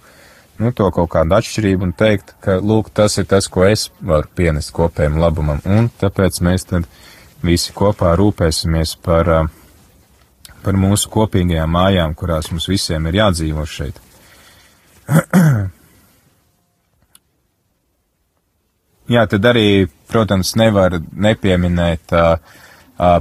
nu, to kaut kādu atšķirību un teikt, ka, lūk, tas ir tas, ko es varu pienest kopējiem labumam. Un tāpēc mēs tad visi kopā rūpēsimies par par mūsu kopīgajām mājām, kurās mums visiem ir jādzīvo šeit. Jā, tad arī, protams, nevar nepieminēt uh,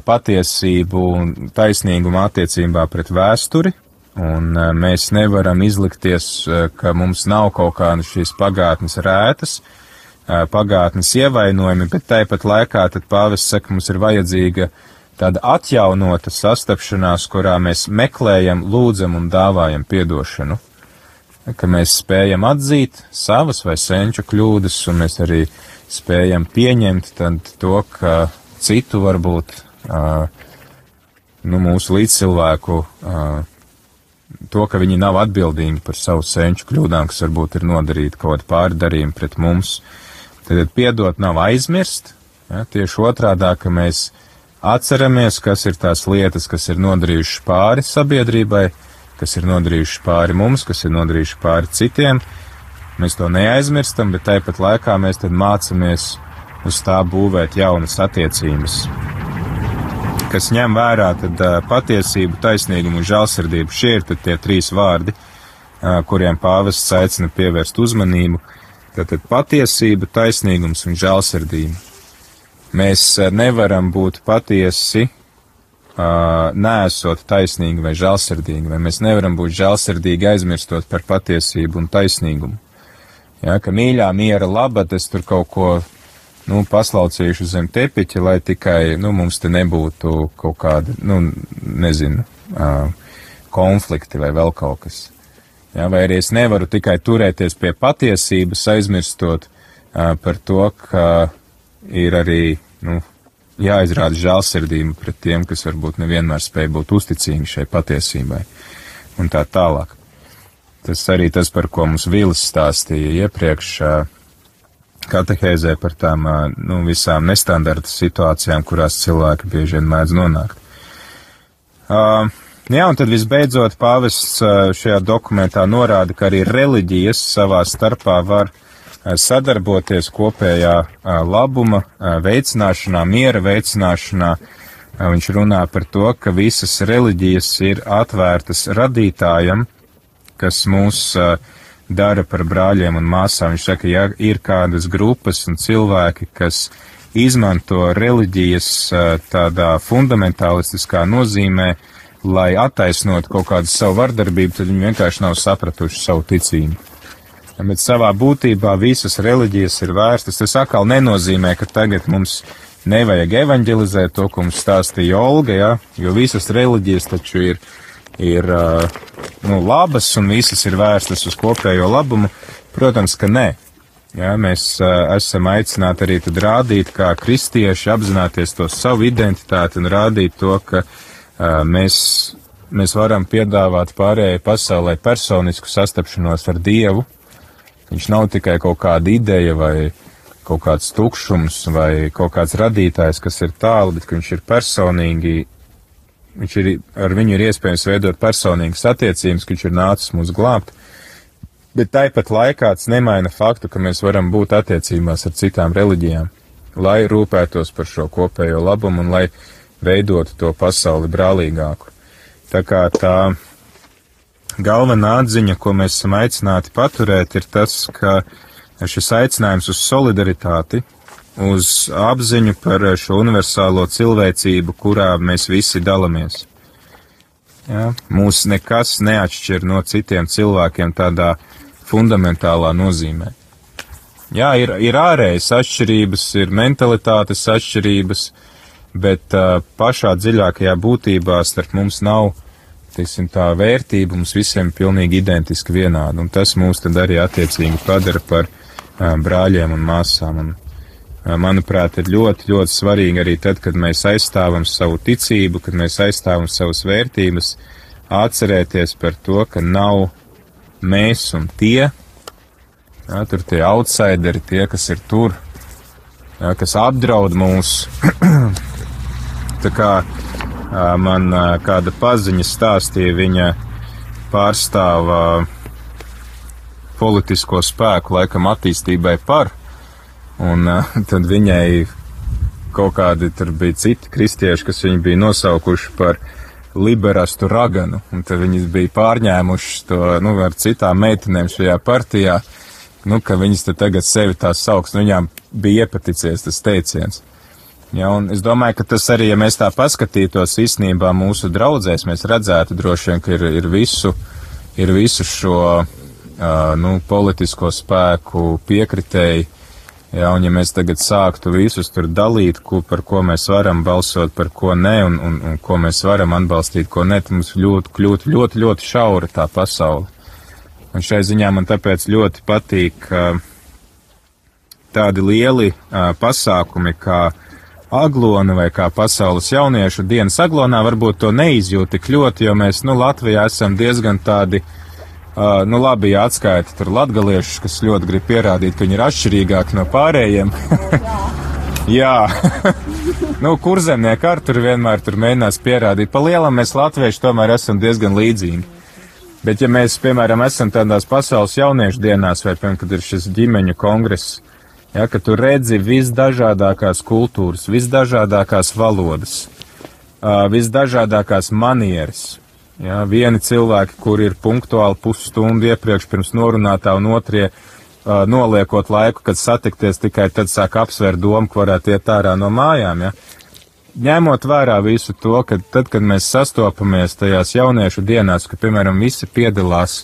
patiesību un taisnīgumu attiecībā pret vēsturi, un uh, mēs nevaram izlikties, uh, ka mums nav kaut kāda šīs pagātnes rētas, uh, pagātnes ievainojumi, bet tāpat laikā tad pāvis saka, mums ir vajadzīga tāda atjaunota sastapšanās, kurā mēs meklējam, lūdzam un dāvājam piedošanu. Ka mēs spējam atzīt savas vai senču kļūdas, un mēs arī spējam pieņemt to, ka citu varbūt, nu, mūsu līdzcilvēku, to, ka viņi nav atbildīgi par savu senču kļūdām, kas varbūt ir nodarīti kaut kādu pārdarījumu pret mums. Tad piedot nav aizmirst, ja, tieši otrādā, ka mēs Atceramies, kas ir tās lietas, kas ir nodarījušas pāri sabiedrībai, kas ir nodarījušas pāri mums, kas ir nodarījušas pāri citiem. Mēs to neaizmirstam, bet tāpat laikā mēs mācāmies uz tā būvēt jaunas attiecības, kas ņem vērā tad patiesību, taisnīgumu un žēlsirdību. Šie ir tie trīs vārdi, kuriem pāvests aicina pievērst uzmanību. Tātad patiesība, taisnīgums un žēlsirdība. Mēs nevaram būt patiesi, nesot taisnīgi vai žēlsirdīgi, vai mēs nevaram būt žēlsirdīgi aizmirstot par patiesību un taisnīgumu. Ja, ka mīļā miera laba, es tur kaut ko, nu, paslaucīšu zem tepiķa, lai tikai, nu, mums te nebūtu kaut kāda, nu, nezinu, uh, konflikti vai vēl kaut kas. Ja, vai arī es nevaru tikai turēties pie patiesības, aizmirstot uh, par to, ka ir arī nu, jāizrāda žēlsirdība pret tiem, kas varbūt nevienmēr spēj būt uzticīgi šai patiesībai, un tā tālāk. Tas arī tas, par ko mums Vīlis stāstīja iepriekš katehēzē par tām nu, visām nestandarta situācijām, kurās cilvēki bieži vien mēdz nonākt. Uh, jā, un tad visbeidzot pāvests šajā dokumentā norāda, ka arī reliģijas savā starpā var uh, sadarboties kopējā labuma veicināšanā, miera veicināšanā. Viņš runā par to, ka visas reliģijas ir atvērtas radītājam, kas mūs dara par brāļiem un māsām. Viņš saka, ja ir kādas grupas un cilvēki, kas izmanto reliģijas tādā fundamentālistiskā nozīmē, lai attaisnotu kaut kādu savu vardarbību, tad viņi vienkārši nav sapratuši savu ticību bet savā būtībā visas reliģijas ir vērstas. Tas atkal nenozīmē, ka tagad mums nevajag evanģelizēt to, ko mums stāstīja Olga, ja? jo visas reliģijas taču ir, ir nu, labas un visas ir vērstas uz kopējo labumu. Protams, ka nē. Ja, mēs esam aicināti arī tad rādīt, kā kristieši apzināties to savu identitāti un rādīt to, ka mēs, mēs varam piedāvāt pārējai pasaulē personisku sastapšanos ar Dievu, Viņš nav tikai kaut kāda ideja vai kaut kāds tukšums vai kaut kāds radītājs, kas ir tālu, bet viņš ir personīgi viņš ir, ar viņu ir iespējams veidot personīgas attiecības, ka viņš ir nācis mūs glābt, bet tāpat laikā tas nemaina faktu, ka mēs varam būt attiecībās ar citām reliģijām, lai rūpētos par šo kopējo labumu un lai veidotu to pasauli brālīgāku. Tā kā tā galvenā atziņa, ko mēs esam aicināti paturēt, ir tas, ka šis aicinājums uz solidaritāti, uz apziņu par šo universālo cilvēcību, kurā mēs visi dalamies. Ja? Mūs nekas neatšķir no citiem cilvēkiem tādā fundamentālā nozīmē. Jā, ir, ir ārējas atšķirības, ir mentalitātes atšķirības, bet uh, pašā dziļākajā būtībā starp mums nav, teiksim, tā vērtība mums visiem pilnīgi identiski vienāda, un tas mūs arī attiecīgi padara par uh, brāļiem un māsām. Un, manuprāt, ir ļoti, ļoti svarīgi arī tad, kad mēs aizstāvam savu ticību, kad mēs aizstāvam savas vērtības, atcerēties par to, ka nav mēs un tie, jā, tur tie outsideri, tie, kas ir tur, jā, kas apdraud mūs. Tā kā man kāda paziņa stāstīja, viņa pārstāv politisko spēku laikam attīstībai par, un tad viņai kaut kādi tur bija citi kristieši, kas viņu bija nosaukuši par uh, liberastu raganu, un tad viņas bija pārņēmušas to, nu, ar citām meitenēm šajā partijā, nu, ka viņas te tagad sevi tā sauks, nu, viņām bija iepaticies tas teiciens. Ja, un es domāju, ka tas arī, ja mēs tā paskatītos īstenībā mūsu draudzēs, mēs redzētu droši vien, ka ir, ir visu, ir visu šo, uh, nu, politisko spēku piekritēji, Jā, un ja mēs tagad sāktu visus tur dalīt, ko, par ko mēs varam balsot, par ko nē, un, un, un ko mēs varam atbalstīt, ko nē, tad mums ļoti, ļoti, ļoti, ļoti šaura tā pasaule. Un šai ziņā man tāpēc ļoti patīk tādi lieli pasākumi, kā aglona vai kā pasaules jauniešu dienas aglonā, varbūt to neizjūt tik ļoti, jo mēs, nu, Latvijā esam diezgan tādi uh, Uh, nu, labi, ja atskaita tur latgaliešus, kas ļoti grib pierādīt, ka viņi ir atšķirīgāki no pārējiem. Jā, nu, kurzemnieki ar tur vienmēr tur mēģinās pierādīt. Pa lielam mēs latvieši tomēr esam diezgan līdzīgi. Bet, ja mēs, piemēram, esam tādās pasaules jauniešu dienās, vai, piemēram, kad ir šis ģimeņu kongress, ja, ka tu redzi visdažādākās kultūras, visdažādākās valodas, uh, visdažādākās manieres, Jā, vieni cilvēki, kuri ir punktuāli pusstundu iepriekš pirms norunātā, un otrie uh, noliekot laiku, kad satikties, tikai tad sāk apsvērt domu, ka varētu iet ārā no mājām. Ja? Ņemot vērā visu to, ka tad, kad mēs sastopamies tajās jauniešu dienās, ka, piemēram, visi piedalās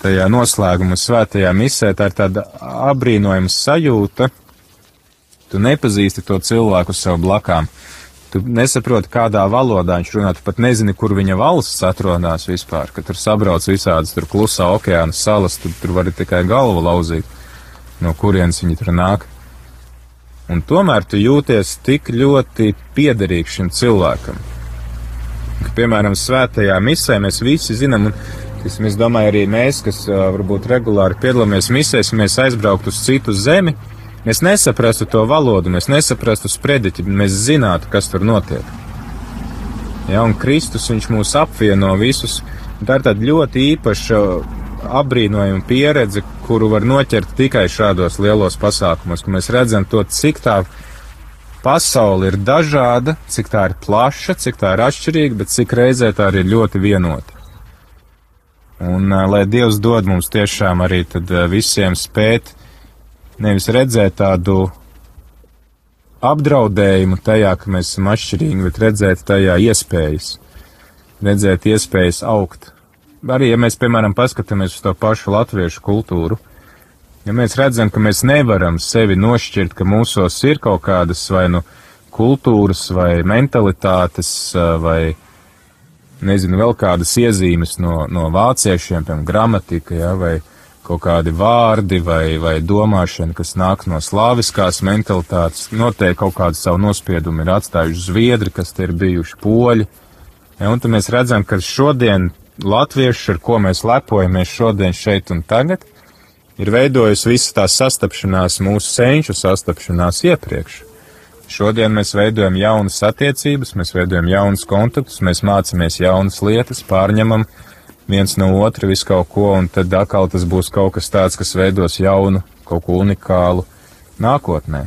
tajā noslēguma svētajā misē, tā ir tāda abrīnojama sajūta, tu nepazīsti to cilvēku sev blakām. Tu nesaproti, kādā valodā viņš runā, tu pat nezini, kur viņa valsts atrodas vispār, ka tur sabrauc visādas tur klusā okeāna salas, tu tur vari tikai galvu lauzīt, no kurienes viņi tur nāk. Un tomēr tu jūties tik ļoti piederīgs šim cilvēkam. Ka, piemēram, svētajā misē mēs visi zinām, un es domāju, arī mēs, kas varbūt regulāri piedalāmies misēs, mēs aizbrauktu uz citu zemi, Mēs nesaprastu to valodu, mēs nesaprastu sprediķi, mēs zinātu, kas tur notiek. Ja, un Kristus viņš mūs apvieno visus. Tā ir tāda ļoti īpaša apbrīnojama pieredze, kuru var noķert tikai šādos lielos pasākumos, ka mēs redzam to, cik tā pasaule ir dažāda, cik tā ir plaša, cik tā ir atšķirīga, bet cik reizē tā arī ir ļoti vienota. Un lai Dievs dod mums tiešām arī tad visiem spēt nevis redzēt tādu apdraudējumu tajā, ka mēs esam atšķirīgi, bet redzēt tajā iespējas, redzēt iespējas augt. Arī, ja mēs, piemēram, paskatāmies uz to pašu latviešu kultūru, ja mēs redzam, ka mēs nevaram sevi nošķirt, ka mūsos ir kaut kādas vai nu kultūras vai mentalitātes vai, nezinu, vēl kādas iezīmes no, no vāciešiem, piemēram, gramatika, ja, vai, kaut kādi vārdi vai, vai domāšana, kas nāk no slāviskās mentalitātes, noteikti kaut kādu savu nospiedumu ir atstājuši zviedri, kas te ir bijuši poļi. Ja, un tad mēs redzam, ka šodien latvieši, ar ko mēs lepojamies šodien šeit un tagad, ir veidojusi visa tā sastapšanās, mūsu senču sastapšanās iepriekš. Šodien mēs veidojam jaunas attiecības, mēs veidojam jaunus kontaktus, mēs mācāmies jaunas lietas, pārņemam viens no otra visu kaut ko, un tad atkal tas būs kaut kas tāds, kas veidos jaunu, kaut ko unikālu nākotnē.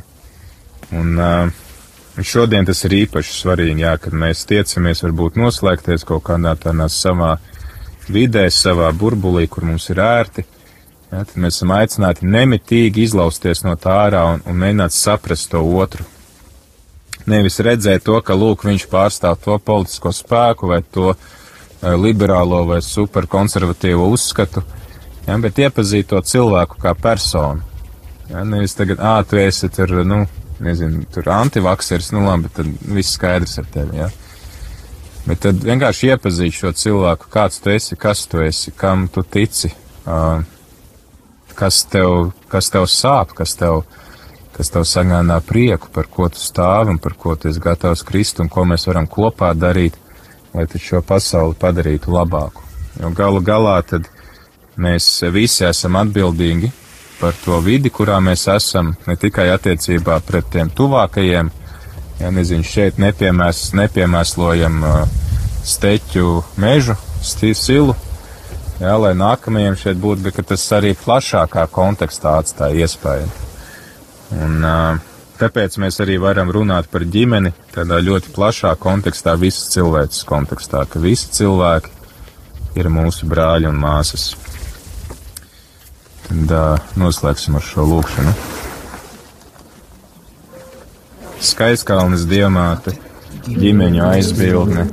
Un uh, šodien tas ir īpaši svarīgi, jā, kad mēs tiecamies varbūt noslēgties kaut kādā tādā savā vidē, savā burbulī, kur mums ir ērti. Jā, tad mēs esam aicināti nemitīgi izlausties no tā ārā un, un mēģināt saprast to otru, nevis redzēt to, ka, lūk, viņš pārstāv to politisko spēku vai to uh, liberālo vai superkonservatīvo uzskatu, ja, bet iepazīt to cilvēku kā personu. Ja, nevis tagad, ā, tu esi tur, nu, nezinu, tur antivaksers, nu labi, tad viss skaidrs ar tevi, ja. Bet tad vienkārši iepazīt šo cilvēku, kāds tu esi, kas tu esi, kam tu tici, kas tev, kas tev sāp, kas tev, kas tev sagādā prieku, par ko tu stāvi un par ko tu esi gatavs krist un ko mēs varam kopā darīt, lai šo pasauli padarītu labāku. Jo galu galā mēs visi esam atbildīgi par to vidi, kurā mēs esam, ne tikai attiecībā pret tiem tuvākajiem, ja nezinu, šeit nepiemēs, nepiemēslojam uh, steķu mežu, stilu, jā, lai nākamajiem šeit būtu, bet tas arī plašākā kontekstā atstāja iespēju. Un, tāpēc mēs arī varam runāt par ģimeni tādā ļoti plašā kontekstā, visas cilvēces kontekstā, ka visi cilvēki ir mūsu brāļi un māsas. Tad uh, noslēgsim ar šo lūkšanu. Skaiskalnes diamāte, ģimeņu aizbildne,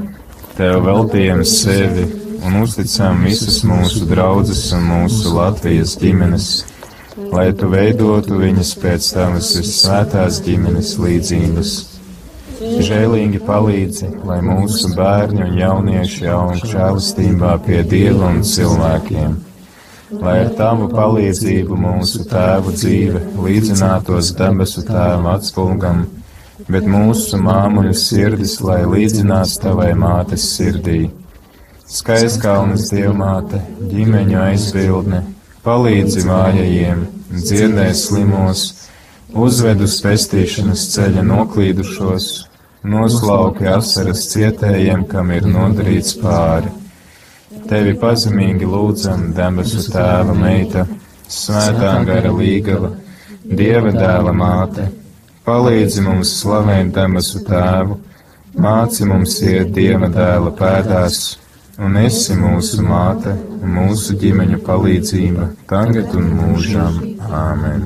tev veltījam sevi un uzticam visas mūsu draudzes un mūsu Latvijas ģimenes lai tu veidotu viņas pēc tavas svētās ģimenes līdzības. Žēlīgi palīdzi, lai mūsu bērni un jaunieši aug žēlastībā pie Dieva un cilvēkiem, lai ar tavu palīdzību mūsu tēvu dzīve līdzinātos debesu tēva atspulgam, bet mūsu māmuļu sirdis, lai līdzinās tavai mātes sirdī. Skaiskalnes dievmāte, ģimeņu aizbildne, palīdzi vājajiem, dziedē slimos, uzved uz pestīšanas ceļa noklīdušos, noslauki asaras cietējiem, kam ir nodarīts pāri. Tevi pazemīgi lūdzam, debesu tēva meita, svētā gara līgava, dieva dēla māte, palīdzi mums slavēt debesu tēvu, māci mums iet dieva dēla pēdās un esi mūsu māte, mūsu ģimeņu palīdzība, tagad un mūžam. Āmen!